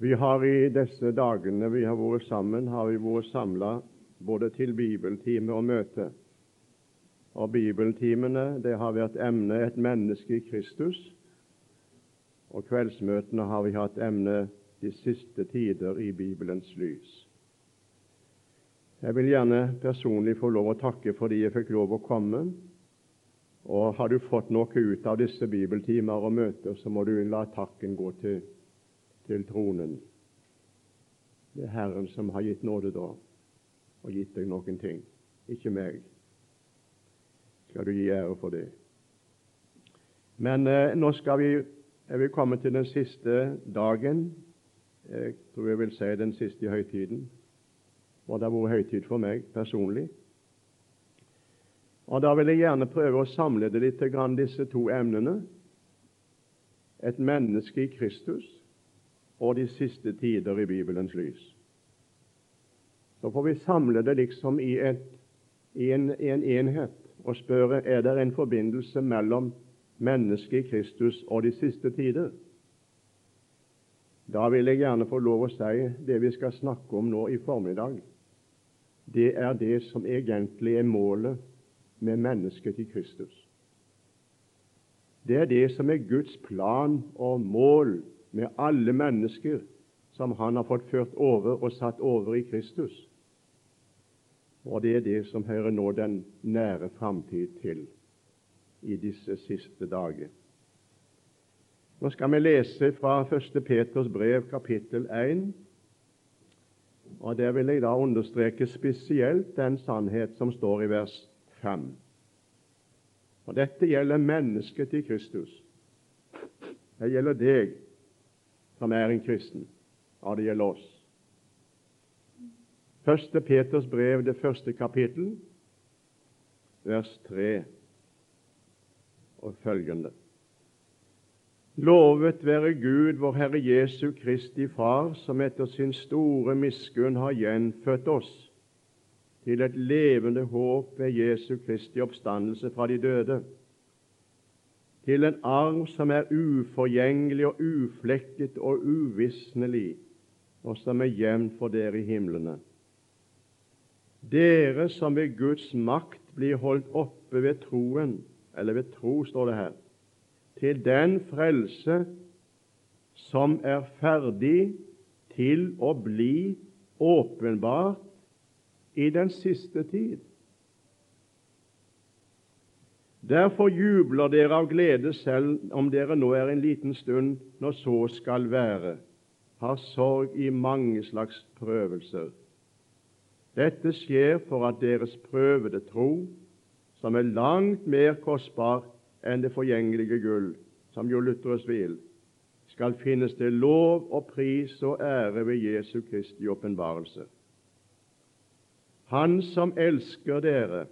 Vi har i disse dagene vi har vært sammen, har vi vært samla både til bibeltime og møte. Og Bibeltimene det har vært emnet 'Et menneske i Kristus', og kveldsmøtene har vi hatt emnet 'De siste tider i Bibelens lys'. Jeg vil gjerne personlig få lov å takke fordi jeg fikk lov å komme. Og Har du fått noe ut av disse bibeltimer og møter, så må du la takken gå til til tronen. Det er Herren som har gitt nåde da, og gitt deg noen ting, ikke meg. Skal du gi ære for det. Men eh, nå skal vi, er vi kommet til den siste dagen, jeg tror jeg vil si den siste høytiden, og det har vært høytid for meg personlig. Og Da vil jeg gjerne prøve å samle det litt, disse to emnene. Et menneske i Kristus og de siste tider i Bibelens lys. Så får vi samle det liksom i, et, i, en, en, enhet og spørre er det en forbindelse mellom mennesket i Kristus og de siste tider. Da vil jeg gjerne få lov å si det vi skal snakke om nå i formiddag. Det er det som egentlig er målet med mennesket i Kristus. Det er det som er Guds plan og mål med alle mennesker som han har fått ført over og satt over i Kristus. Og det er det som hører nå den nære framtid til i disse siste dager. Nå skal vi lese fra 1. Peters brev, kapittel 1. Og Der vil jeg da understreke spesielt den sannhet som står i vers 5. Og Dette gjelder mennesket i Kristus. Det gjelder deg som er en kristen. Ja, det gjelder oss. Første Peters brev, det første kapittel, vers 3 og følgende. Lovet være Gud, vår Herre Jesu Kristi Far, som etter sin store miskunn har gjenfødt oss til et levende håp ved Jesu Kristi oppstandelse fra de døde til en arv som er uforgjengelig og uflekket og uvisnelig, og som er gjemt for dere i himlene. Dere som ved Guds makt blir holdt oppe ved troen, eller ved tro, står det her, til den frelse som er ferdig til å bli åpenbart i den siste tid. Derfor jubler dere av glede selv om dere nå er en liten stund, når så skal være, har sorg i mange slags prøvelser. Dette skjer for at deres prøvede tro, som er langt mer kostbar enn det forgjengelige gull, som jo lutres vil, skal finnes til lov og pris og ære ved Jesu Kristi åpenbarelse. Han som elsker dere,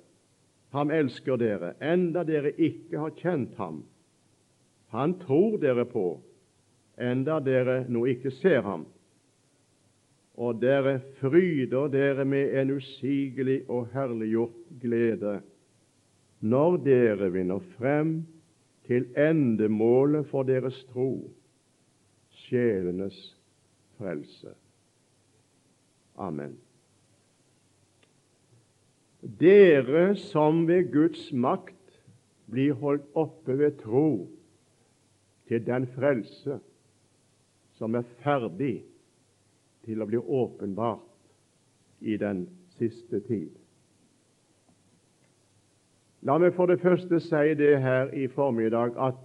Ham elsker dere, enda dere ikke har kjent ham. Han tror dere på, enda dere nå ikke ser ham. Og dere fryder dere med en usigelig og herliggjort glede når dere vinner frem til endemålet for deres tro, sjelenes frelse. Amen. Dere som ved Guds makt blir holdt oppe ved tro til den frelse som er ferdig til å bli åpenbart i den siste tid. La meg for det første si det her i formiddag at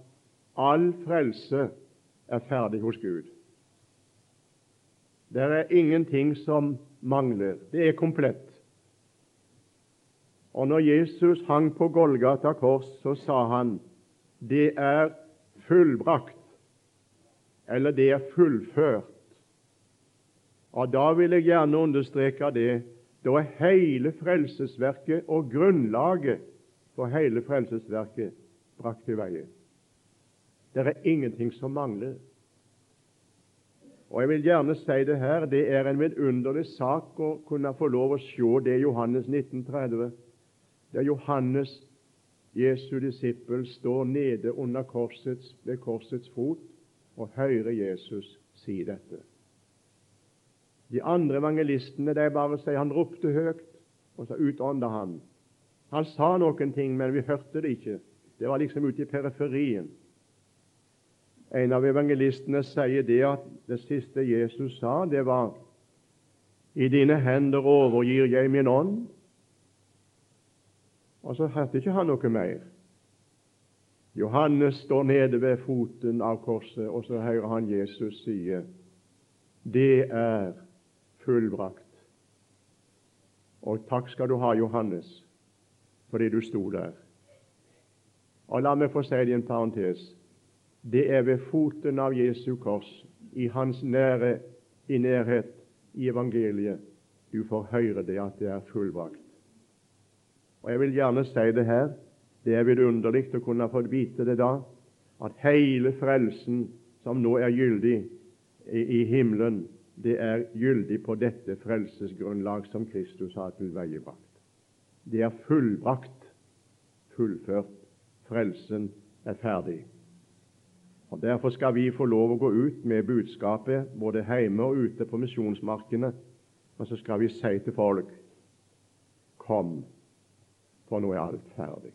all frelse er ferdig hos Gud. Det er ingenting som mangler. Det er komplett. Og når Jesus hang på Golgata kors, så sa han det er fullbrakt, eller det er fullført. Og Da vil jeg gjerne understreke det. Da er hele frelsesverket og grunnlaget for hele frelsesverket brakt til veie. Det er ingenting som mangler. Og Jeg vil gjerne si det her, det er en vidunderlig sak å kunne få lov å se det Johannes 1930 der Johannes, Jesu disippel, står nede under korsets, ved korsets fot og hører Jesus si dette. De andre evangelistene er bare å si han ropte høyt, og så utånda han. Han sa noen ting, men vi hørte det ikke. Det var liksom ute i periferien. En av evangelistene sier det at det siste Jesus sa, det var I dine hender overgir jeg min ånd. Og så hørte ikke han noe mer. Johannes står nede ved foten av korset, og så hører han Jesus sie, det er fullbrakt. Og takk skal du ha, Johannes, fordi du sto der. Og La meg få si det i en parentes. Det er ved foten av Jesu kors, i hans nære, i nærhet i evangeliet, du får høre det at det er fullbrakt. Og Jeg vil gjerne si det her. Det er vidunderlig å kunne få vite det da, at hele frelsen som nå er gyldig i, himmelen, det er gyldig på dette frelsesgrunnlag som Kristus har tilveiebrakt. Det er fullbrakt, fullført. Frelsen er ferdig. Og Derfor skal vi få lov å gå ut med budskapet både hjemme og ute på misjonsmarkene, og så skal vi si til folk Kom, for nå er alt ferdig.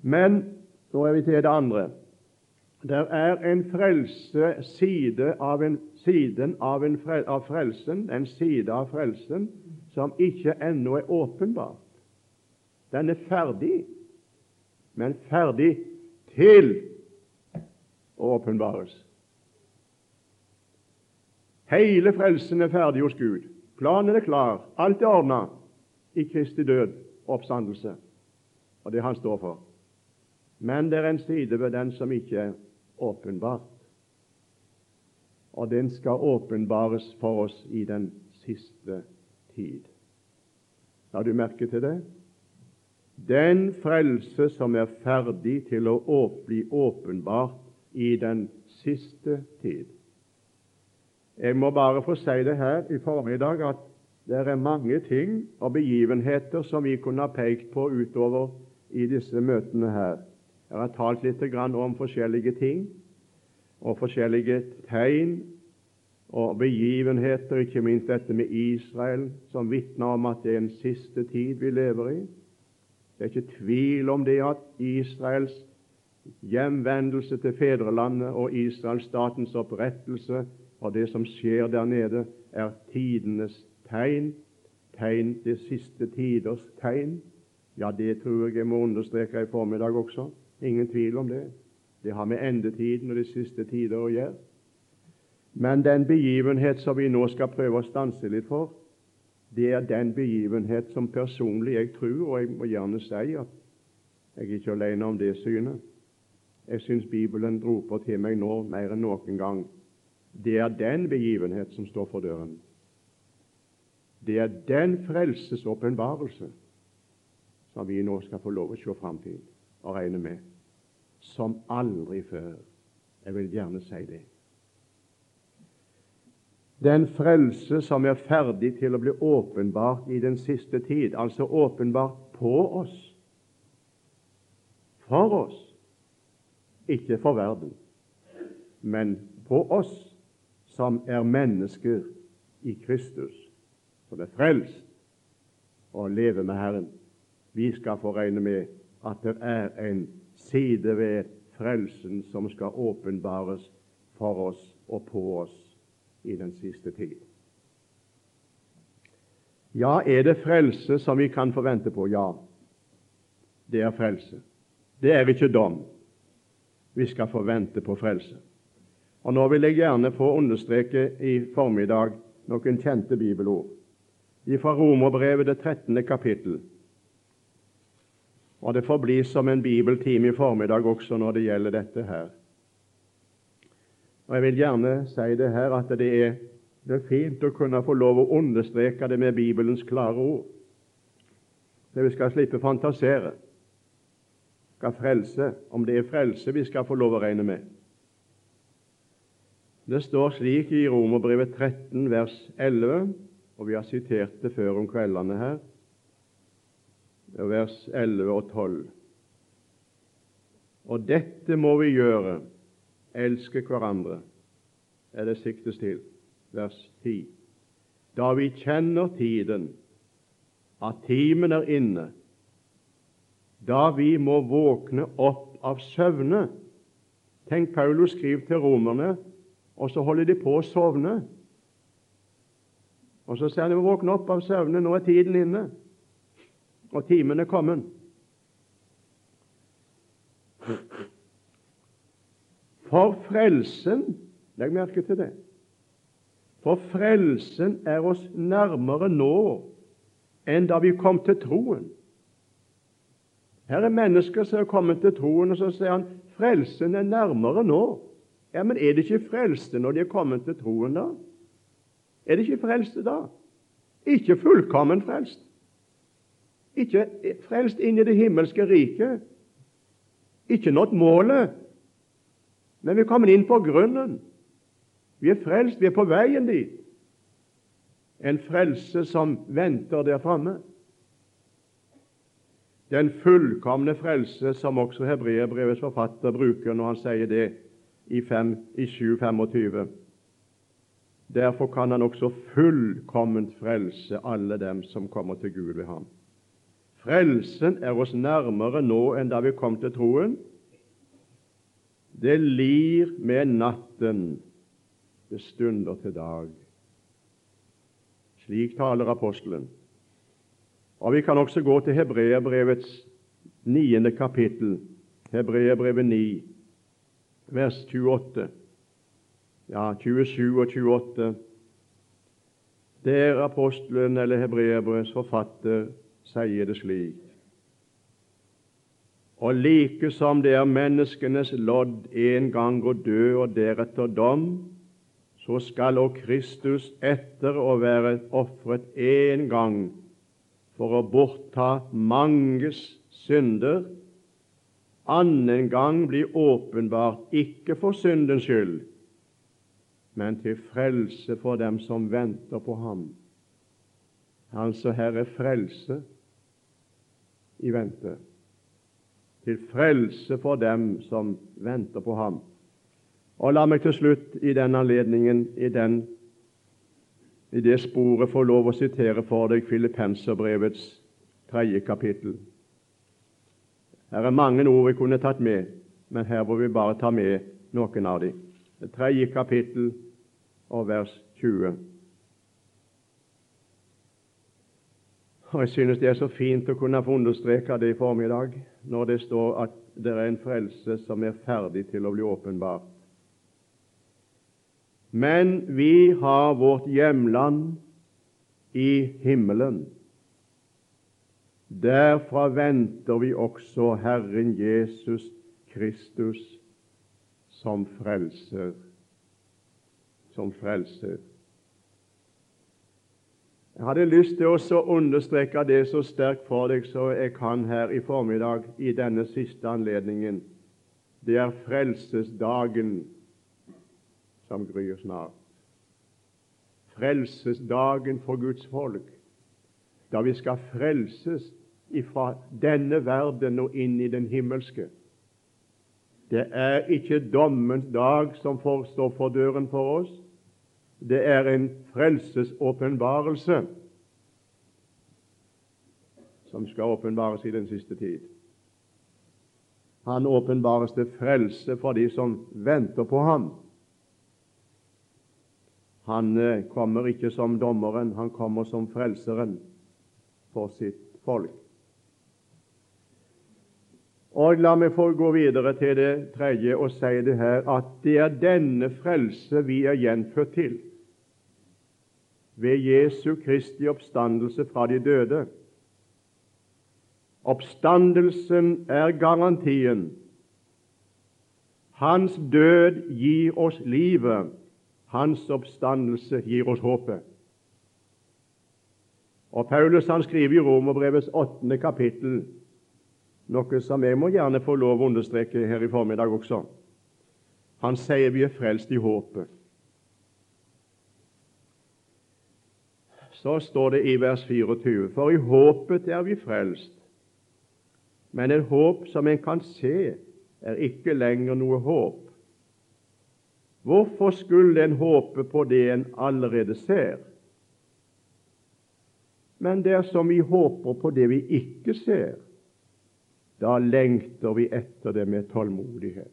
Men nå er vi til det andre. Det er en frelse side av en, siden av, en frel, av frelsen, en side av frelsen som ikke ennå er åpenbar. Den er ferdig, men ferdig til å åpenbares. Hele frelsen er ferdig hos Gud. Planen er klar. Alt er ordna i Kristi død og oppstandelse, og det han står for. Men det er en side ved den som ikke er åpenbart, og den skal åpenbares for oss i den siste tid. Har du merke til det? Den frelse som er ferdig til å bli åpenbart i den siste tid. Jeg må bare få si det her i formiddag at det er mange ting og begivenheter som vi kunne ha pekt på utover i disse møtene her. Jeg har talt litt om forskjellige ting og forskjellige tegn og begivenheter, ikke minst dette med Israel, som vitner om at det er en siste tid vi lever i. Det er ikke tvil om det at Israels hjemvendelse til fedrelandet og Israelstatens opprettelse og det som skjer der nede, er tidenes tegn, tegn det siste tiders tegn. Ja, det tror jeg jeg må understreke i formiddag også. Ingen tvil om det. Det har med endetiden og de siste tider å gjøre. Men den begivenhet som vi nå skal prøve å stanse litt for, det er den begivenhet som personlig jeg tror, og jeg må gjerne si at jeg er ikke alene om det synet. Jeg syns Bibelen roper til meg nå mer enn noen gang. Det er den begivenhet som står for døren. Det er den frelses åpenbarelse som vi nå skal få lov å se fram til og regne med som aldri før. Jeg vil gjerne si det. Den frelse som er ferdig til å bli åpenbart i den siste tid, altså åpenbart på oss, for oss, ikke for verden, men på oss som er mennesker i Kristus, som er frelst og lever med Herren. Vi skal få regne med at det er en side ved frelsen som skal åpenbares for oss og på oss i den siste tid. Ja, er det frelse som vi kan forvente på? Ja, det er frelse. Det er ikke dom. Vi skal forvente på frelse. Og Nå vil jeg gjerne få understreke i formiddag noen kjente bibelord. Fra Romerbrevet, det 13. kapittel. Og det får bli som en bibeltime i formiddag også når det gjelder dette her. Og Jeg vil gjerne si det her at det er, det er fint å kunne få lov å understreke det med Bibelens klare ord. Så vi skal slippe fantasere. Skal frelse, om det er frelse vi skal få lov å regne med. Det står slik i Romerbrevet 13, vers 11, og vi har sitert det før om kveldene her vers 11 og 12. Og dette må vi gjøre, elske hverandre, er det siktes til. vers 10. Da vi kjenner tiden, at timen er inne, da vi må våkne opp av søvne. Tenk, Paulus skriver til romerne, og så holder de på å sovne. Og så han de våkne opp av søvne, nå er tiden inne, og timen er kommet. For frelsen Legg merke til det. For frelsen er oss nærmere nå enn da vi kom til troen. Her er mennesker som er kommet til troen, og så sier han frelsen er nærmere nå. Ja, Men er det ikke frelste når de er kommet til troen, da? Er det ikke frelste da? Ikke fullkommen frelst. Ikke frelst inn i det himmelske riket. Ikke nådd målet, men vi er kommet inn på grunnen. Vi er frelst, vi er på veien dit. En frelse som venter der framme. Den fullkomne frelse som også hebreerbrevets forfatter bruker når han sier det i, 5, i 7.25. Derfor kan han også fullkomment frelse alle dem som kommer til Gud ved ham. Frelsen er oss nærmere nå enn da vi kom til troen. Det lir med natten det stunder til dag. Slik taler apostelen. Og Vi kan også gå til Hebreerbrevets niende kapittel, Hebreerbrevet 9, vers 28. Ja, 27 og 28. Der apostelen eller Hebreerbrevets forfatter sier det slik og like som det er menneskenes lodd en gang å dø og deretter dom, så skal òg Kristus etter å være ofret én gang for å bortta manges synder, annen gang bli åpenbart ikke for syndens skyld, men til frelse for dem som venter på ham. Altså her er frelse i vente. Til frelse for dem som venter på ham. Og La meg til slutt i den anledningen, i, den, i det sporet, få lov å sitere for deg Filippenserbrevets tredje kapittel. Her er mange ord vi kunne tatt med, men her må vi bare ta med noen av dem. Det tredje kapittel og vers 20. Og Jeg synes det er så fint å kunne få understreke det i formiddag, når det står at det er en frelse som er ferdig til å bli åpenbart. Men vi har vårt hjemland i himmelen. Derfra venter vi også Herren Jesus Kristus som frelser. Som frelser. Jeg hadde lyst til å understreke det så sterkt for deg så jeg kan her i formiddag i denne siste anledningen. Det er frelsesdagen som gryr snart. Frelsesdagen for Guds folk, da vi skal frelses ifra denne verden og inn i den himmelske. Det er ikke dommens dag som forestår for døren for oss. Det er en frelsesåpenbarelse som skal åpenbares i den siste tid. Han åpenbares til frelse for de som venter på ham. Han eh, kommer ikke som dommeren, han kommer som frelseren for sitt folk. Og La meg få gå videre til det tredje og si det her at det er denne frelse vi er gjenfødt til ved Jesu Kristi oppstandelse fra de døde. Oppstandelsen er garantien. Hans død gir oss livet. Hans oppstandelse gir oss håpet. Og Paulus han skriver i Romerbrevets åttende kapittel noe som jeg må gjerne få lov å understreke her i formiddag også. Han sier vi er frelst i håpet. Så står det i vers 24.: For i håpet er vi frelst. Men et håp som en kan se, er ikke lenger noe håp. Hvorfor skulle en håpe på det en allerede ser? Men dersom vi håper på det vi ikke ser, da lengter vi etter det med tålmodighet.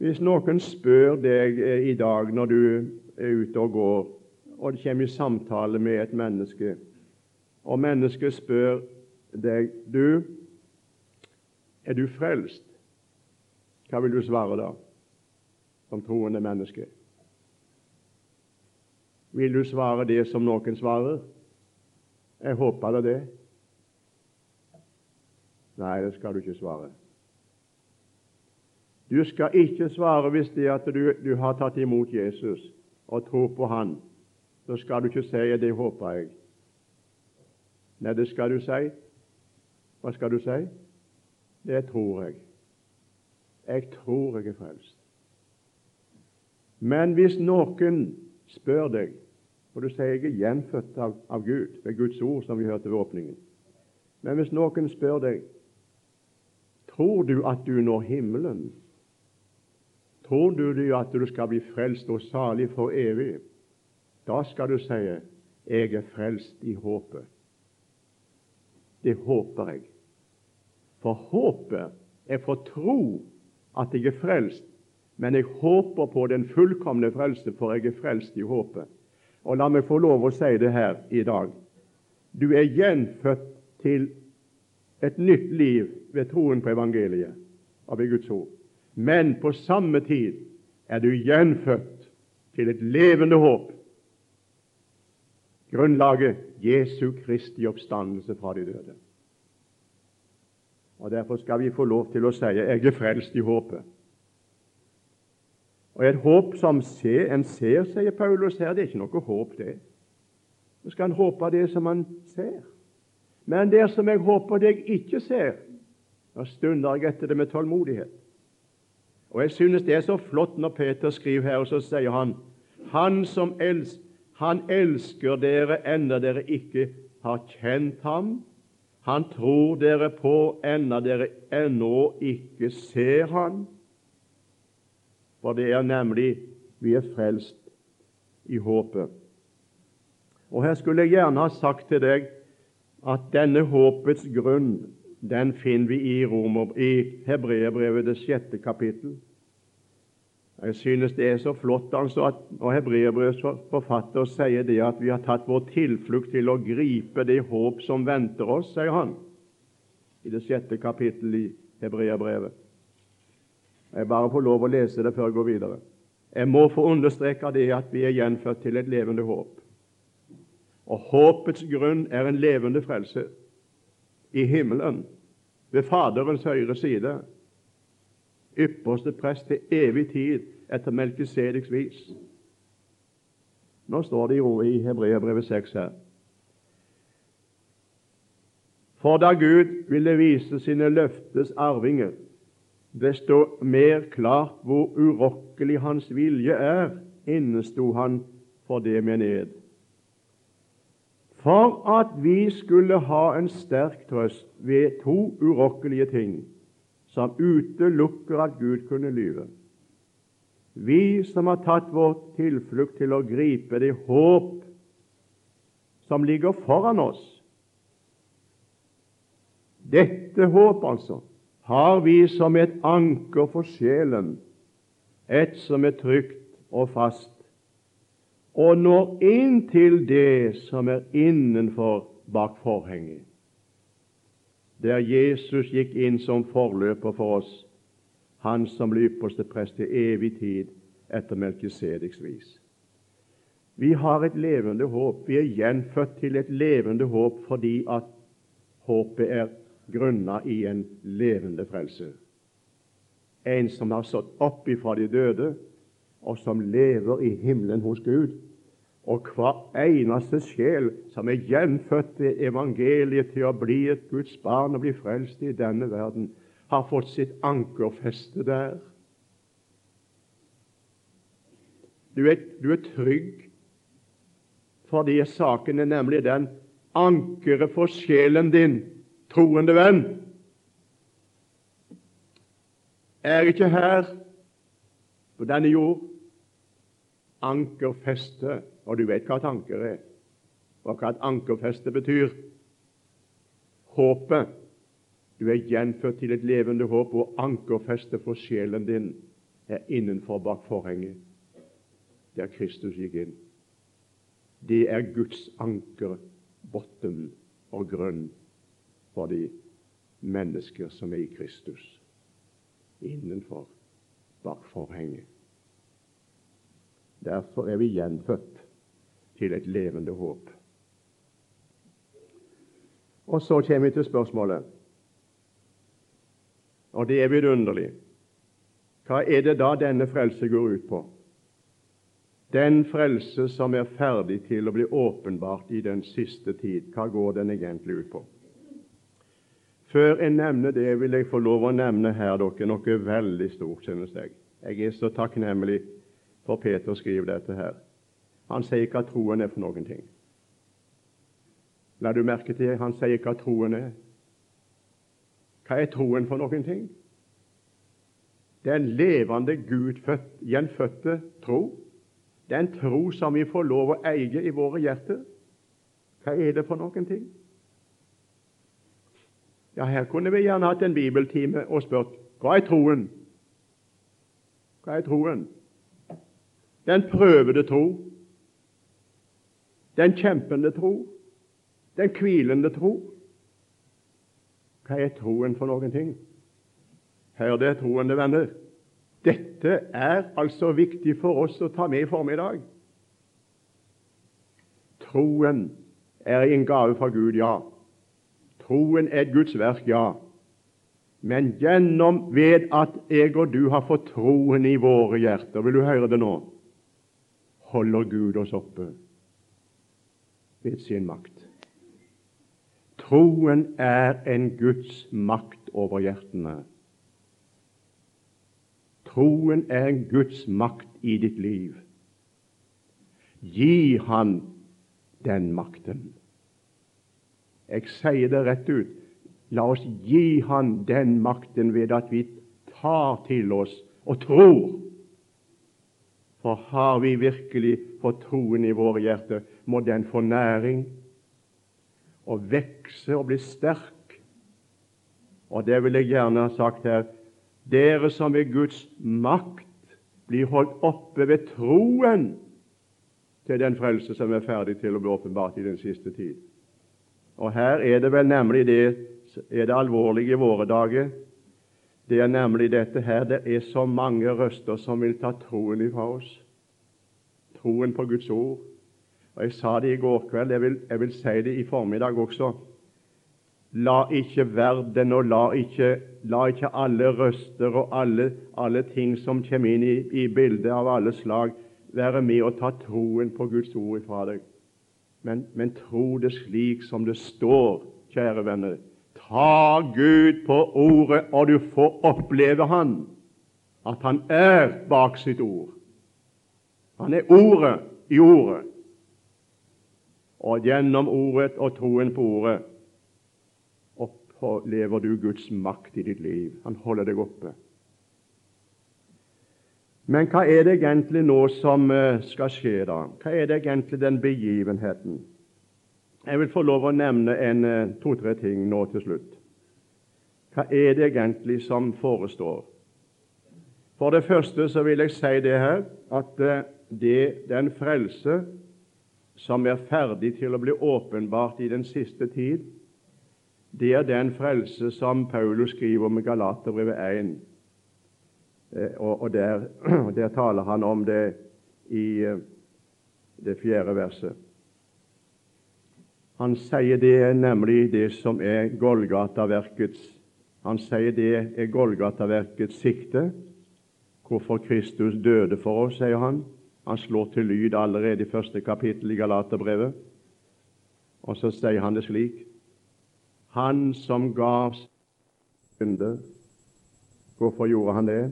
Hvis noen spør deg eh, i dag når du er ute og går, og det kommer i samtale med et menneske, og mennesket spør deg du, er du frelst? Hva vil du svare da, som troende menneske? Vil du svare det som noen svarer? Jeg håper det det. Nei, det skal du ikke svare. Du skal ikke svare hvis det at du, du har tatt imot Jesus og tror på Han. Så skal du ikke si 'det håper jeg'. Nei, det skal du si. Hva skal du si? Det tror jeg. Jeg tror jeg er frelst. Men hvis noen spør deg, og du sier jeg er gjenfødt av, av Gud, ved Guds ord, som vi hørte ved åpningen Men hvis noen spør deg tror du at du når himmelen, tror du at du skal bli frelst og salig for evig, da skal du si jeg er frelst i håpet. Det håper jeg. For håpet er for tro at jeg er frelst, men jeg håper på den fullkomne frelse, for jeg er frelst i håpet. Og La meg få lov å si det her i dag. Du er gjenfødt til et nytt liv ved troen på evangeliet og ved Guds ord. Men på samme tid er du gjenfødt til et levende håp. Grunnlaget Jesu Kristi oppstandelse fra de døde. Og Derfor skal vi få lov til å si jeg er frelst i håpet. Og Et håp som ser, en ser, sier Paulus her, det er ikke noe håp, det. Så skal en håpe det som han ser. Men det som jeg håper deg ikke ser, da stunder jeg etter det med tålmodighet. Og Jeg synes det er så flott når Peter skriver her, og så sier han Han som elsker, han elsker dere enda dere ikke har kjent ham, han tror dere på enda dere ennå ikke ser Han. For det er nemlig vi er frelst i håpet. Og Her skulle jeg gjerne ha sagt til deg at denne håpets grunn den finner vi i, Romer, i Hebreerbrevet, det sjette kapittel. Jeg synes det er så flott altså at når Hebreerbrevets forfatter sier det at vi har tatt vår tilflukt til å gripe det håp som venter oss, sier han i det sjette kapittel i Hebreerbrevet. Jeg bare får lov å lese det før jeg går videre. Jeg må få understreke det at vi er gjenført til et levende håp. Og håpets grunn er en levende frelse i himmelen, ved Faderens høyre side ypperste prest til evig tid etter Melkisedeks vis. Nå står det i Hebreabrevet 6 her. For da Gud ville vise sine løftes arvinger desto mer klart hvor urokkelig Hans vilje er, innesto Han for det med ned. For at vi skulle ha en sterk trøst ved to urokkelige ting som utelukker at Gud kunne lyve. Vi som har tatt vår tilflukt til å gripe det håp som ligger foran oss. Dette håp, altså, har vi som et anker for sjelen, et som er trygt og fast, og når inn til det som er innenfor bak forhenget der Jesus gikk inn som forløper for oss, han som ble ypperste prest til evig tid etter Melkisedeks vis. Vi har et levende håp. Vi er gjenfødt til et levende håp fordi at håpet er grunna i en levende frelse. En som har stått opp ifra de døde, og som lever i himmelen hos Gud og hver eneste sjel som er gjenfødt til evangeliet til å bli et Guds barn og bli frelst i denne verden, har fått sitt ankerfeste der. Du er, du er trygg fordi saken er nemlig den ankeret for sjelen din, troende venn, er ikke her på denne jord. Ankerfeste, og du vet hva et anker er, og hva et ankerfeste betyr. Håpet. Du er gjenfødt til et levende håp, og ankerfestet for sjelen din er innenfor bak forhenget, der Kristus gikk inn. Det er Guds anker, bunn og grunn for de mennesker som er i Kristus, innenfor bak forhenget. Derfor er vi gjenfødt til et levende håp. Og så kommer vi til spørsmålet, og det er vidunderlig. Hva er det da denne frelse går ut på? Den frelse som er ferdig til å bli åpenbart i den siste tid, hva går den egentlig ut på? Før jeg nevner det, vil jeg få lov å nevne her dere noe veldig stort, synes jeg. Jeg er så takknemlig for Peter skriver dette her. Han sier hva troen er for noen ting. La du merke til han sier hva troen er. Hva er troen for noen ting? Det er en levende, Gud gjenfødte tro. Det er en tro som vi får lov å eie i våre hjerter. Hva er det for noen ting? Ja, Her kunne vi gjerne hatt en bibeltime og spurt hva er troen? Hva er troen? Den prøvede tro, den kjempende tro, den hvilende tro. Hva er troen for noen ting? Hør det, troende venner. Dette er altså viktig for oss å ta med i formiddag. Troen er en gave fra Gud, ja. Troen er et Guds verk, ja. Men gjennom ved at jeg og du har fått troen i våre hjerter Vil du høre det nå? Holder Gud oss oppe ved sin makt. Troen er en Guds makt over hjertene. Troen er en Guds makt i ditt liv. Gi Han den makten. Jeg sier det rett ut. La oss gi Han den makten ved at vi tar til oss og tror for har vi virkelig fått troen i våre hjerter, må den få næring og vekse og bli sterk. Og det vil jeg gjerne ha sagt her dere som ved Guds makt blir holdt oppe ved troen til den frelse som er ferdig til å bli åpenbart i den siste tid. Og her er det vel nemlig det, er det alvorlige i våre dager det er nemlig dette her det er så mange røster som vil ta troen ifra oss. Troen på Guds ord. Og Jeg sa det i går kveld, jeg vil, jeg vil si det i formiddag også. La ikke verden og la ikke, la ikke alle røster og alle, alle, ting som kommer inn i, i bildet av alle slag, være med å ta troen på Guds ord ifra deg. Men, men tro det slik som det står, kjære venner. Ta Gud på ordet, og du får oppleve Han, at Han er bak sitt ord. Han er ordet i ordet. Og gjennom ordet og troen på ordet opplever du Guds makt i ditt liv. Han holder deg oppe. Men hva er det egentlig nå som eh, skal skje, da? Hva er det egentlig den begivenheten? Jeg vil få lov å nevne eh, to-tre ting nå til slutt. Hva er det egentlig som forestår? For det første så vil jeg si det her at eh, det, den frelse som er ferdig til å bli åpenbart i den siste tid, det er den frelse som Paulus skriver om i Galaterbrevet 1. Eh, og der, der, taler han om det i det fjerde verset. Han sier det er nemlig det som er Golgata-verkets Han sier det er Golgata-verkets sikte, hvorfor Kristus døde for oss, sier han. Han slår til lyd allerede i første kapittel i Galaterbrevet. Og så sier han det slik Han som gav synder Hvorfor gjorde han det?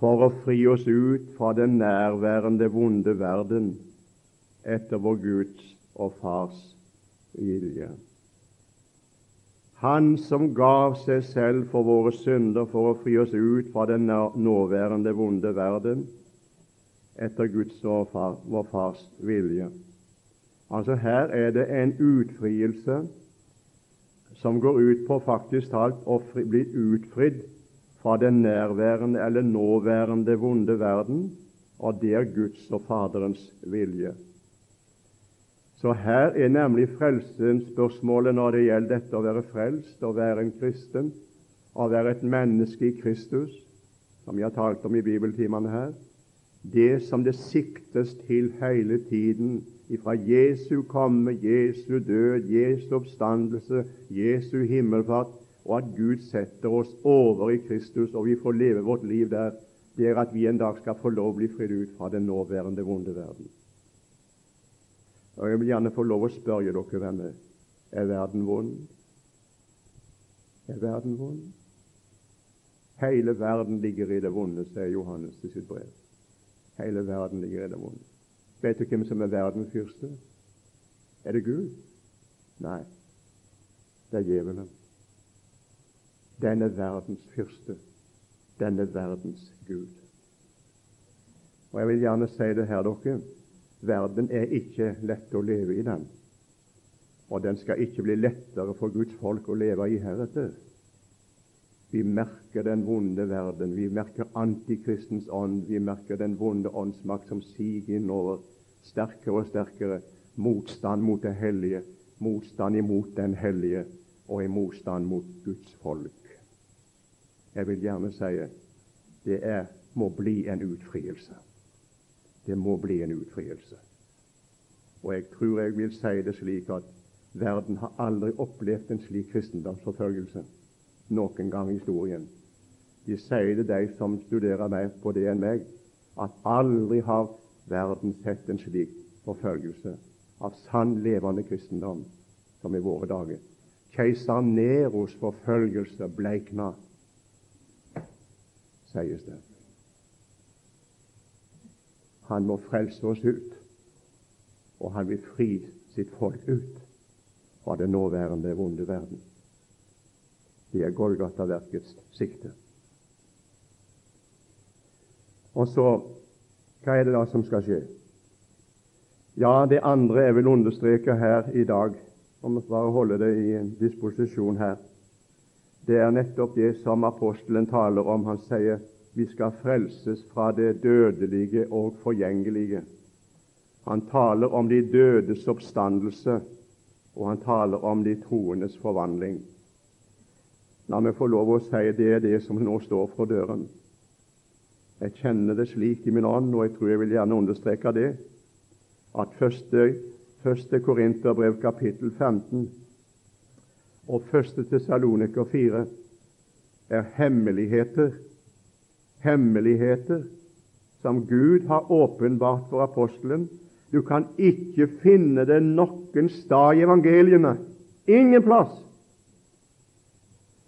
For å fri oss ut fra den nærværende, vonde verden etter vår Guds og Fars vilje. Han som gav seg selv for våre synder for å fri oss ut fra den nåværende vonde verden, etter Guds og far, vår Fars vilje. Altså Her er det en utfrielse som går ut på faktisk talt å bli utfridd fra den nærværende eller nåværende vonde verden, og det er Guds og Faderens vilje. Så her er nemlig frelsesspørsmålet når det gjelder dette å være frelst, å være en kristen, å være et menneske i Kristus, som vi har talt om i bibeltimene her, det som det siktes til hele tiden, ifra Jesu komme, Jesu død, Jesu oppstandelse, Jesu himmelfart, og at Gud setter oss over i Kristus, og vi får leve vårt liv der, det er at vi en dag skal få lov å bli fridd ut fra den nåværende vonde verden. Og Jeg vil gjerne få lov å spørre dere venner er verden vond? Er verden vond? Hele verden ligger i det vonde, sier Johannes i sitt brev. Hele verden ligger i det vonde. Vet du hvem som er verdens fyrste? Er det Gud? Nei, det er djevelen. Denne verdens fyrste. Denne verdens Gud. Og Jeg vil gjerne si det her, dere. Verden er ikke lett å leve i, den. Og den skal ikke bli lettere for Guds folk å leve i heretter. Vi merker den vonde verden, vi merker antikristens ånd, vi merker den vonde åndsmakt som siger innover sterkere og sterkere. Motstand mot det hellige, motstand imot den hellige, og en motstand mot Guds folk. Jeg vil gjerne si det er, må bli en utfrielse. Det må bli en utfrielse. Og jeg tror jeg vil si det slik at verden har aldri opplevd en slik kristendomsforfølgelse noen gang i historien. De sier det, de som studerer mer på det enn meg, at aldri har verden sett en slik forfølgelse av sann, levende kristendom som i våre dager. Keiser Neros forfølgelse bleikna, sies det. Han må frelse oss ut, og han vil fri sitt folk ut fra den nåværende vonde verden. Det er Golgata-verkets sikte. Og så hva er det da som skal skje? Ja, det andre jeg vil understreke her i dag, om vi bare holder det i en disposisjon her, det er nettopp det som apostelen taler om. Han sier vi skal frelses fra det dødelige og forgjengelige. Han taler om de dødes oppstandelse, og han taler om de troendes forvandling. La meg få lov å si det er det som nå står for døren. Jeg kjenner det slik i min ånd, og jeg tror jeg vil gjerne understreke det, at første, første Korinterbrev kapittel 15 og første Tessaloniker 4 er hemmeligheter hemmeligheter som Gud har åpenbart for apostelen. Du kan ikke finne det noen sted i evangeliene. Ingen plass.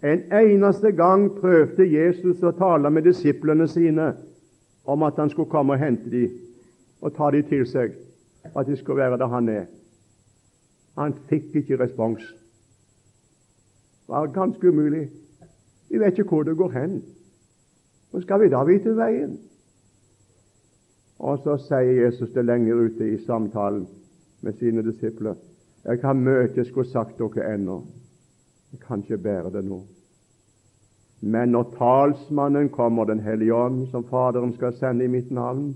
En eneste gang prøvde Jesus å tale med disiplene sine om at han skulle komme og hente dem og ta dem til seg, og at de skulle være der han er. Han fikk ikke respons. Det var ganske umulig. Vi vet ikke hvor det går hen. Hvor skal vi da vite veien? Og så sier Jesus det lenger ute i samtalen med sine disipler. Jeg har mye jeg skulle sagt dere ennå. Jeg kan ikke bære det nå. Men når talsmannen kommer, Den hellige ånd, som Faderen skal sende i mitt navn,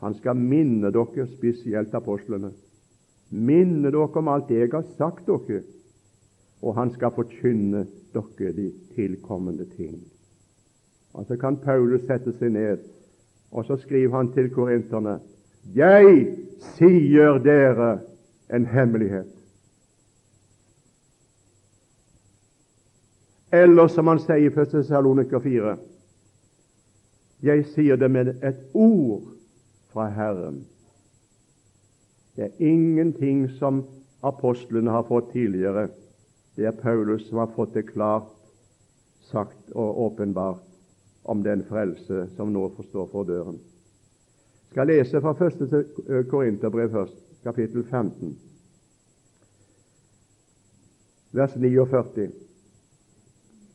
han skal minne dere, spesielt apostlene, minne dere om alt jeg har sagt dere, og han skal forkynne dere de tilkommende ting. Og så kan Paulus sette seg ned, og så skriver han til korinterne Jeg sier dere en hemmelighet. Eller som han sier i 1. Saloniker 4 Jeg sier det med et ord fra Herren. Det er ingenting som apostlene har fått tidligere. Det er Paulus som har fått det klart sagt og åpenbart om den frelse som nå forstår for døren. Jeg skal lese fra 1. Korinterbrev først, kapittel 15, vers 49.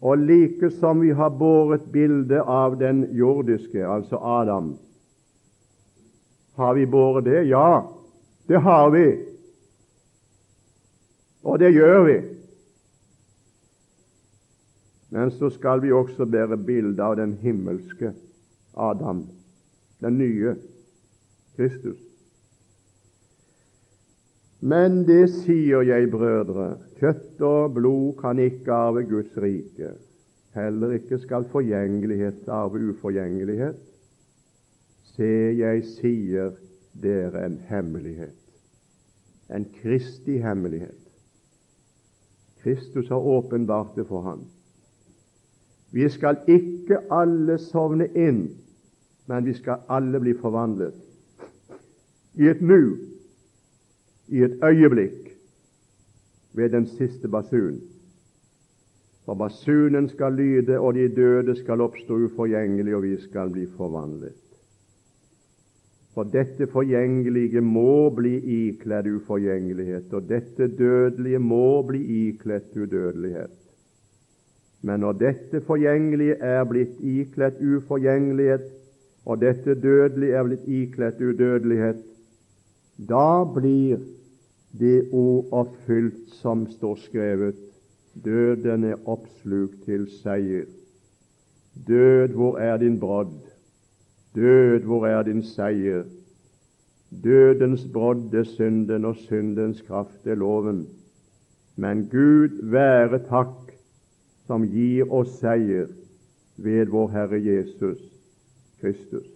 Og like som vi har båret bildet av den jordiske, altså Adam, har vi båret det? Ja, det har vi. Og det gjør vi. Men så skal vi også bære bilde av den himmelske Adam, den nye Kristus. Men det sier jeg, brødre, kjøtt og blod kan ikke arve Guds rike. Heller ikke skal forgjengelighet arve uforgjengelighet. Se, jeg sier dere en hemmelighet, en Kristi hemmelighet. Kristus har åpenbart det for ham. Vi skal ikke alle sovne inn, men vi skal alle bli forvandlet. I et nu i et øyeblikk ved den siste basun. For basunen skal lyde, og de døde skal oppstå uforgjengelig, og vi skal bli forvandlet. For dette forgjengelige må bli ikledd uforgjengelighet, og dette dødelige må bli ikledd udødelighet. Men når dette forgjengelige er blitt ikledd uforgjengelighet, og dette dødelige er blitt ikledd udødelighet, da blir det ord oppfylt som står skrevet Døden er oppslukt til seier. Død, hvor er din brodd? Død, hvor er din seier? Dødens brodd er synden, og syndens kraft er loven. Men Gud være takk, som gir oss seier ved vår Herre Jesus Kristus.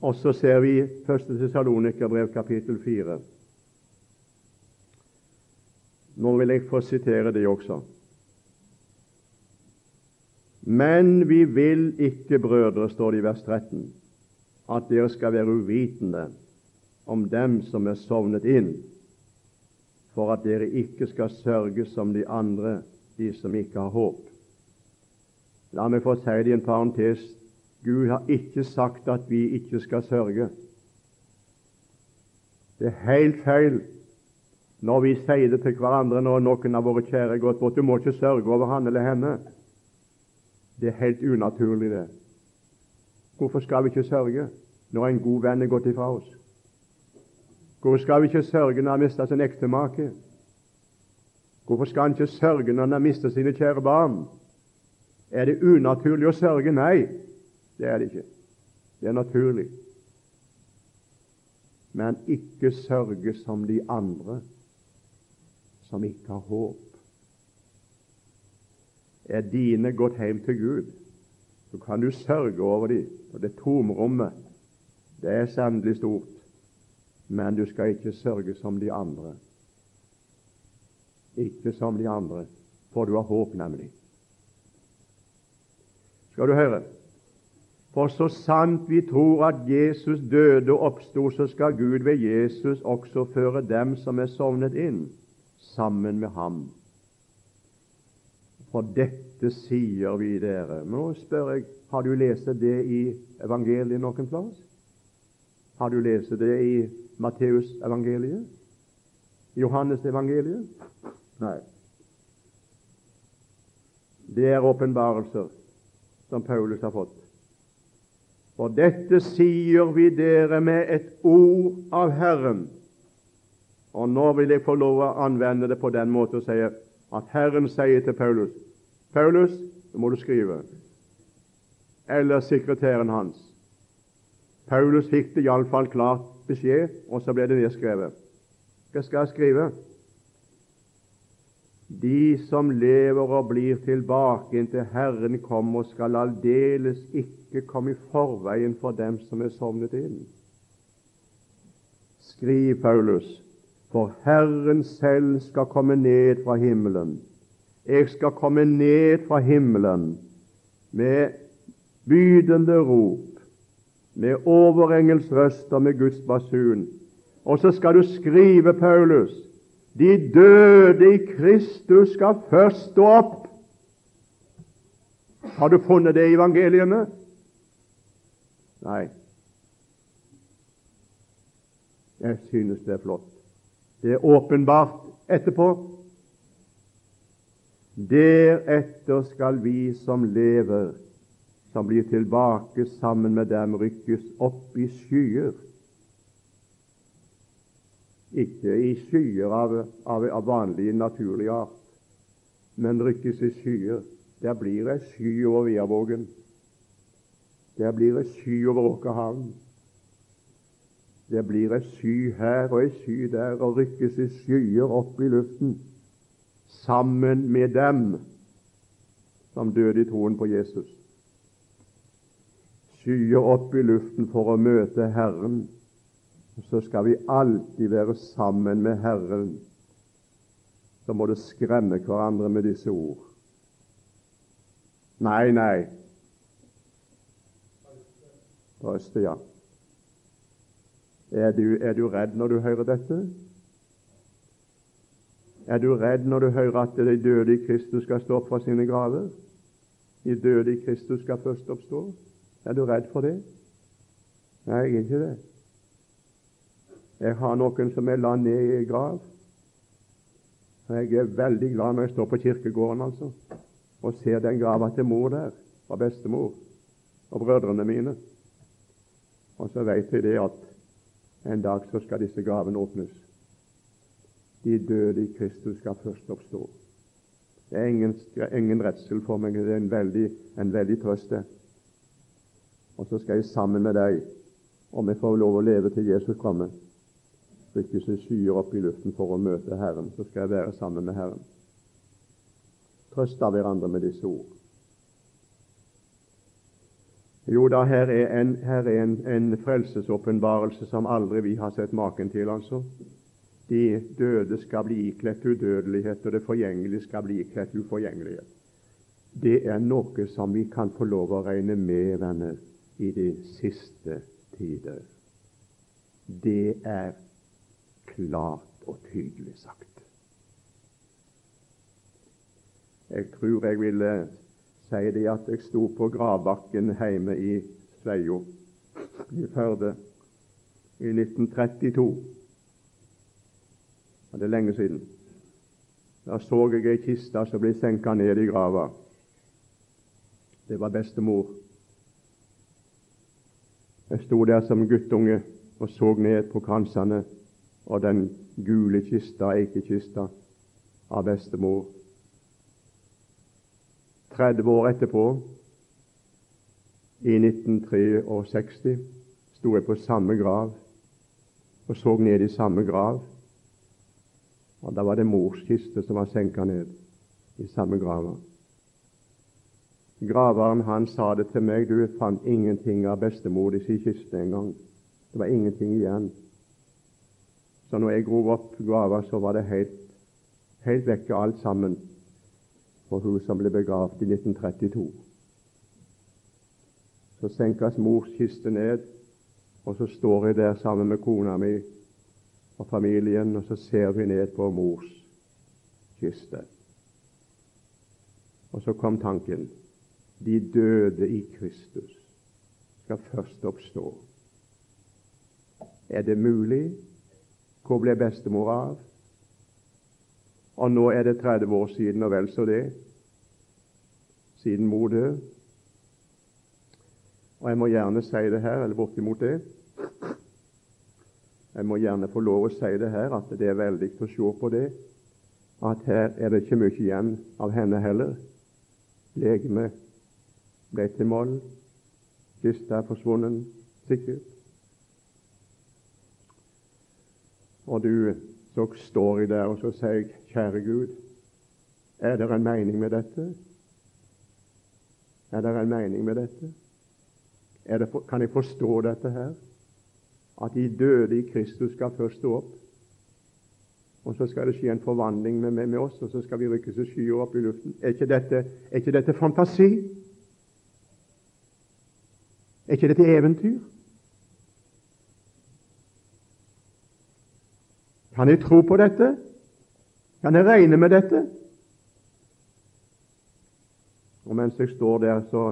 Og så ser vi 1. Tessalonikerbrev kapittel 4. Nå vil jeg få sitere det også. Men vi vil ikke, brødre, står det i vers 13, at dere skal være uvitende om dem som er sovnet inn, for at dere ikke skal sørge som de andre, de som ikke har håp. La meg få si det i en parentes Gud har ikke sagt at vi ikke skal sørge. Det er helt feil når vi sier det til hverandre når noen av våre kjære er gått bort. Du må ikke sørge over han eller henne. Det er helt unaturlig, det. Hvorfor skal vi ikke sørge når en god venn er gått ifra oss? Hvorfor skal vi ikke sørge når han mistet sin ektemake? Hvorfor skal han ikke sørge når han har mistet sine kjære barn? Er det unaturlig å sørge? Nei. Det er det ikke. Det er naturlig. Men ikke sørge som de andre som ikke har håp. Er dine gått hjem til Gud, så kan du sørge over dem. Og det tomrommet, det er sannelig stort. Men du skal ikke sørge som de andre. Ikke som de andre, for du har håp, nemlig. Skal du høre? For så sant vi tror at Jesus døde og oppsto, så skal Gud ved Jesus også føre dem som er sovnet inn, sammen med ham. For dette sier vi dere. Nå spør jeg, har du lest det i evangeliet noen plass? Har du lest det i Matteus evangeliet? Johannes evangeliet? Nei. Det er åpenbarelser som Paulus har fått. For dette sier vi dere med et ord av Herren. Og nå vil jeg få lov å anvende det på den måten å si at Herren sier til Paulus Paulus, nå må du skrive. Eller sekretæren hans. Paulus fikk det iallfall klart beskjed, og så ble det nedskrevet. Hva skal jeg skrive? De som lever og blir tilbake inntil Herren kommer, skal aldeles ikke komme i forveien for dem som er sovnet inn. Skriv, Paulus, for Herren selv skal komme ned fra himmelen. Jeg skal komme ned fra himmelen med bydende rop, med overengels røst og med Guds basun. Og så skal du skrive, Paulus, de døde i Kristus skal først stå opp. Har du funnet det i evangeliene? Nei. Jeg synes det er flott. Det er åpenbart etterpå. Deretter skal vi som lever, som blir tilbake sammen med dem, rykkes opp i skyer. Ikke i skyer av, av, av vanlig naturlig art, men rykkes i skyer. Der blir ei sky over Viavågen. Der blir ei sky over Åkerhavn. Det blir ei sky her og ei sky der, og rykkes i skyer opp i luften sammen med dem som døde i troen på Jesus. Skyer opp i luften for å møte Herren. Så skal vi alltid være sammen med Herren. Så må det skremme hverandre med disse ord. Nei, nei. Trøste, ja. Er du, er du redd når du hører dette? Er du redd når du hører at de døde i Kristus skal stå opp fra sine graver? De døde i Kristus skal først oppstå. Er du redd for det? Nei, jeg er ikke det. Jeg har noen som er la ned i grav. Jeg er veldig glad når jeg står på kirkegården altså, og ser den grava til mor der, og bestemor, og brødrene mine. Og så vet jeg det at en dag så skal disse gravene åpnes. De døde i Kristus skal først oppstå. Det er ingen, ingen redsel for meg. Det er en veldig, en veldig trøst. Og så skal jeg sammen med deg, om jeg får lov å leve til Jesus kommer, rykke seg skyer opp i luften for å møte Herren. Så skal jeg være sammen med Herren. Trøst av hverandre med disse ord. Jo da, her er en, her er en, en frelsesåpenbarelse som aldri vi har sett maken til, altså. De døde skal bli ikledt udødelighet, og det forgjengelige skal bli ikledt uforgjengelighet. Det er noe som vi kan få lov å regne med, venner, i de siste tider. Det er klart og tydelig sagt. Jeg tror jeg ville si det at jeg sto på gravbakken hjemme i Sveio i Førde i 1932. Det er lenge siden. Da så jeg ei kiste som ble senka ned i grava. Det var bestemor. Jeg sto der som guttunge og så ned på kransene og den gule kista, eikekista, av bestemor. 30 år etterpå, i 1963, sto jeg på samme grav og så ned i samme grav. Og Da var det mors kiste som var senka ned i samme grava. Graveren han sa det til meg, du fant ingenting av bestemor i sin kiste engang. Det var ingenting igjen. Så når jeg grov opp grava, så var det helt, helt vekke alt sammen for hun som ble begravd i 1932. Så senkes mors kiste ned, og så står jeg der sammen med kona mi og familien, og så ser vi ned på mors kiste. Og så kom tanken de døde i Kristus skal først oppstå. Er det mulig? Hvor ble bestemor av? Og nå er det 30 år siden, og vel så det, siden mor døde. Og jeg må gjerne si det her, eller bortimot det. Jeg må gjerne få lov å si det her, at det er veldig å se på det, at her er det ikke mye igjen av henne heller. Legemet ble til moll, kista er forsvunnet, sikkert. Og du, så står jeg der og så sier jeg, kjære Gud, er det en mening med dette? Er det en mening med dette? Det, kan jeg forstå dette her? at de døde i Kristus skal først stå opp. Og så skal det skje en forvandling med, med, med oss, og så skal vi rykkes i skyer opp i luften. Er ikke, dette, er ikke dette fantasi? Er ikke dette eventyr? Kan jeg tro på dette? Kan jeg regne med dette? Og mens jeg står der, så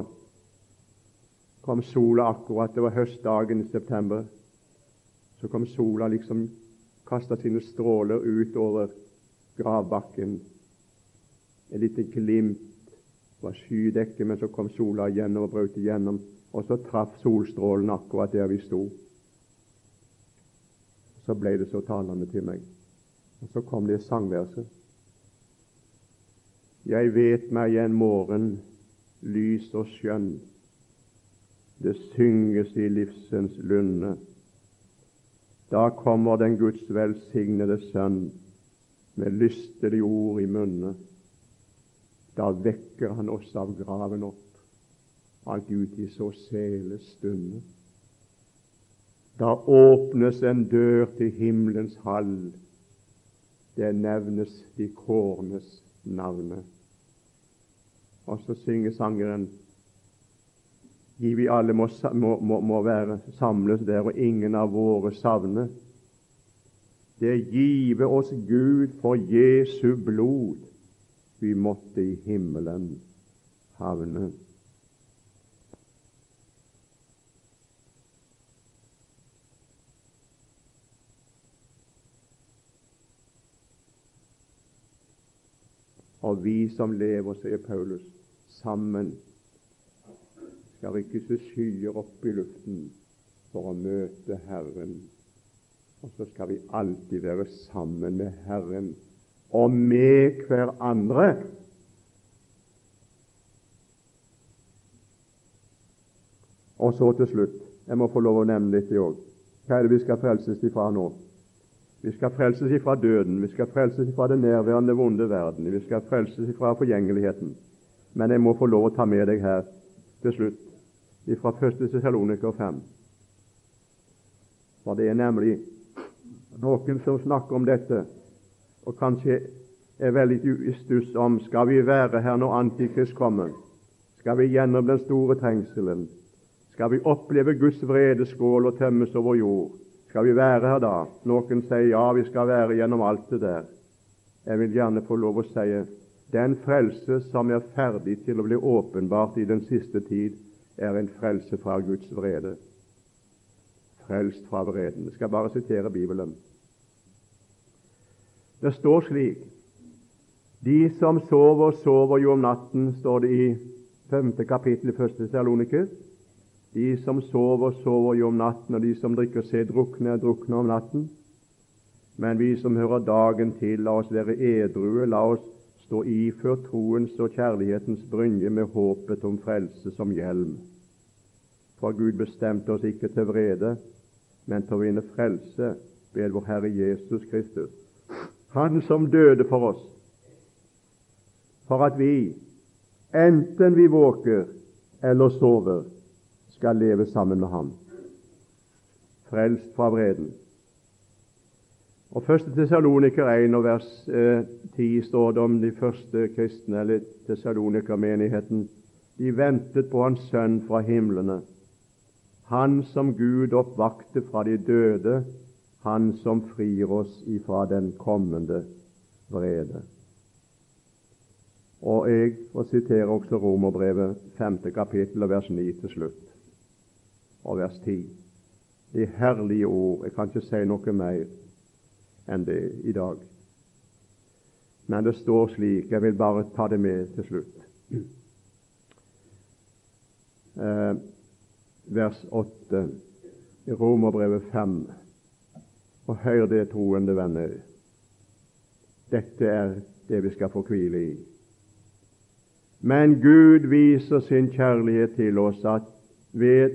kom sola akkurat. Det var høstdagen i september. Så kom sola liksom kasta sine stråler ut over gravbakken. et lite glimt var skydekket, men så kom sola igjen og brøt igjennom, og så traff solstrålen akkurat der vi sto. Så ble det så talende til meg. Og så kom det sangverset. Jeg vet meg en morgen lys og skjønn. Det synges i livsens lunde. Da kommer den Guds velsignede Sønn med lystelige ord i munne. Da vekker han oss av graven opp, av Gud i så sele stunde. Da åpnes en dør til himmelens hall. Det nevnes de kårnes navne. Og så synger sangeren Gi vi alle må, må, må, være samles der, og ingen av våre savne. Det give oss Gud for Jesu blod vi måtte i himmelen havne. Og vi som lever, sier Paulus, sammen skal rykkes skyer opp i luften for å møte Herren. Og så skal vi alltid være sammen med Herren og med hverandre. Og så til slutt Jeg må få lov å nevne litt òg. Hva er det vi skal frelses ifra nå? Vi skal frelses ifra døden, vi skal frelses ifra den nærværende vonde verden, vi skal frelses ifra forgjengeligheten. Men jeg må få lov å ta med deg her til slutt fra 1. Tessaloniker 5. For det er nemlig noen som snakker om dette, og kanskje er veldig i stuss om skal vi være her når Antikrist kommer. Skal vi gjennom den store trengselen? Skal vi oppleve Guds vredeskål og tømmes over jord? Skal vi være her da? Noen sier ja, vi skal være gjennom alt det der. Jeg vil gjerne få lov å si den frelse som er ferdig til å bli åpenbart i den siste tid, er en frelse fra Guds vrede. Frelst fra vreden. Jeg skal bare sitere Bibelen. Det står slik De som sover, sover jo om natten, står det i 5. kapittel i Salonikus. Salonike. De som sover, sover jo om natten, og de som drikker seg drukne, drukner om natten. Men vi som hører dagen til, la oss være edrue, la oss stå iført troens og kjærlighetens brynje med håpet om frelse som hjelm. For Gud bestemte oss ikke til vrede, men til å vinne frelse ved vår Herre Jesus Kristus. Han som døde for oss, for at vi, enten vi våker eller sover, skal leve sammen med ham, frelst fra vreden. Og Første Tessaloniker 1 og vers eh, 10 står det om de første kristne, eller Tessalonikermenigheten. De ventet på Hans Sønn fra himlene han som Gud oppvakte fra de døde, Han som frir oss ifra den kommende vrede. Og jeg får sitere også Romerbrevet 5. kapittel og vers 9 til slutt, og vers 10. De herlige ord. Jeg kan ikke si noe mer enn det i dag. Men det står slik, jeg vil bare ta det med til slutt. Eh, vers 8 i Romerbrevet 5. Og hør det, troende venner. Dette er det vi skal få hvile i. Men Gud viser sin kjærlighet til oss at ved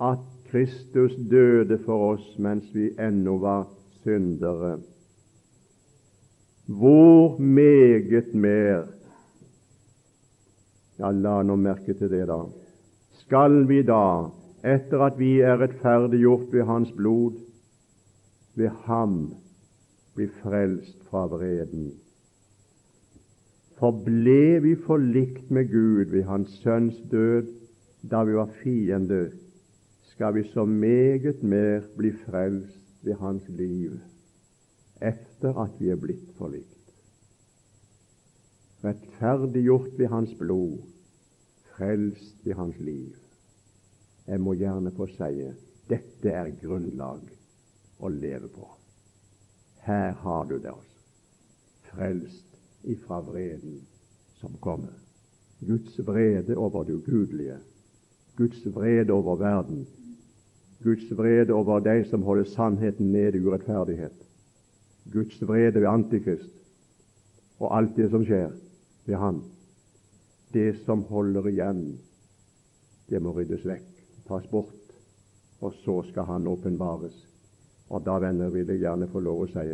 at Kristus døde for oss mens vi ennå var syndere. Hvor meget mer Ja, la nå merke til det, da. Skal vi da etter at vi er rettferdiggjort ved Hans blod, ved Ham bli frelst fra vreden. For ble vi forlikt med Gud ved Hans Sønns død da vi var fiender, skal vi så meget mer bli frelst ved Hans liv etter at vi er blitt forlikt. Rettferdiggjort ved Hans blod, frelst ved Hans liv. Jeg må gjerne få si dette er grunnlag å leve på. Her har du det, altså. Frelst ifra vreden som kommer. Guds vrede over det ugudelige. Guds vrede over verden. Guds vrede over de som holder sannheten nede i urettferdighet. Guds vrede ved Antikrist og alt det som skjer ved Han. Det som holder igjen, det må ryddes vekk, tas bort, og så skal Han åpenbares. Og da, venner, vil jeg gjerne få lov å si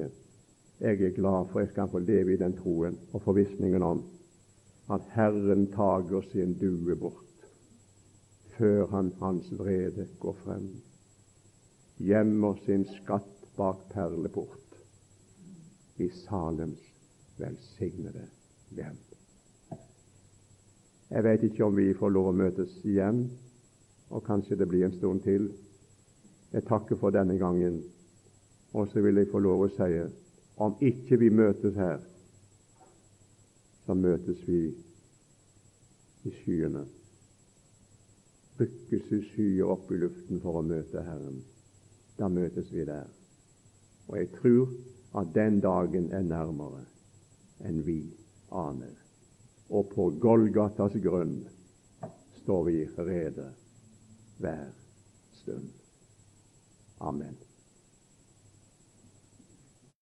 jeg er glad for jeg skal få leve i den troen og forvissningen om at Herren tager sin due bort før han hans vrede går frem, gjemmer sin skatt bak perleport i Salems velsignede hjem. Jeg vet ikke om vi får lov å møtes igjen, og kanskje det blir en stund til. Jeg takker for denne gangen, og så vil jeg få lov å si om ikke vi møtes her, så møtes vi i skyene. Rykkes i skyer opp i luften for å møte Herren. Da møtes vi der. Og jeg tror at den dagen er nærmere enn vi aner. Og på Golgatas grunn står vi rede hver stund. Amen.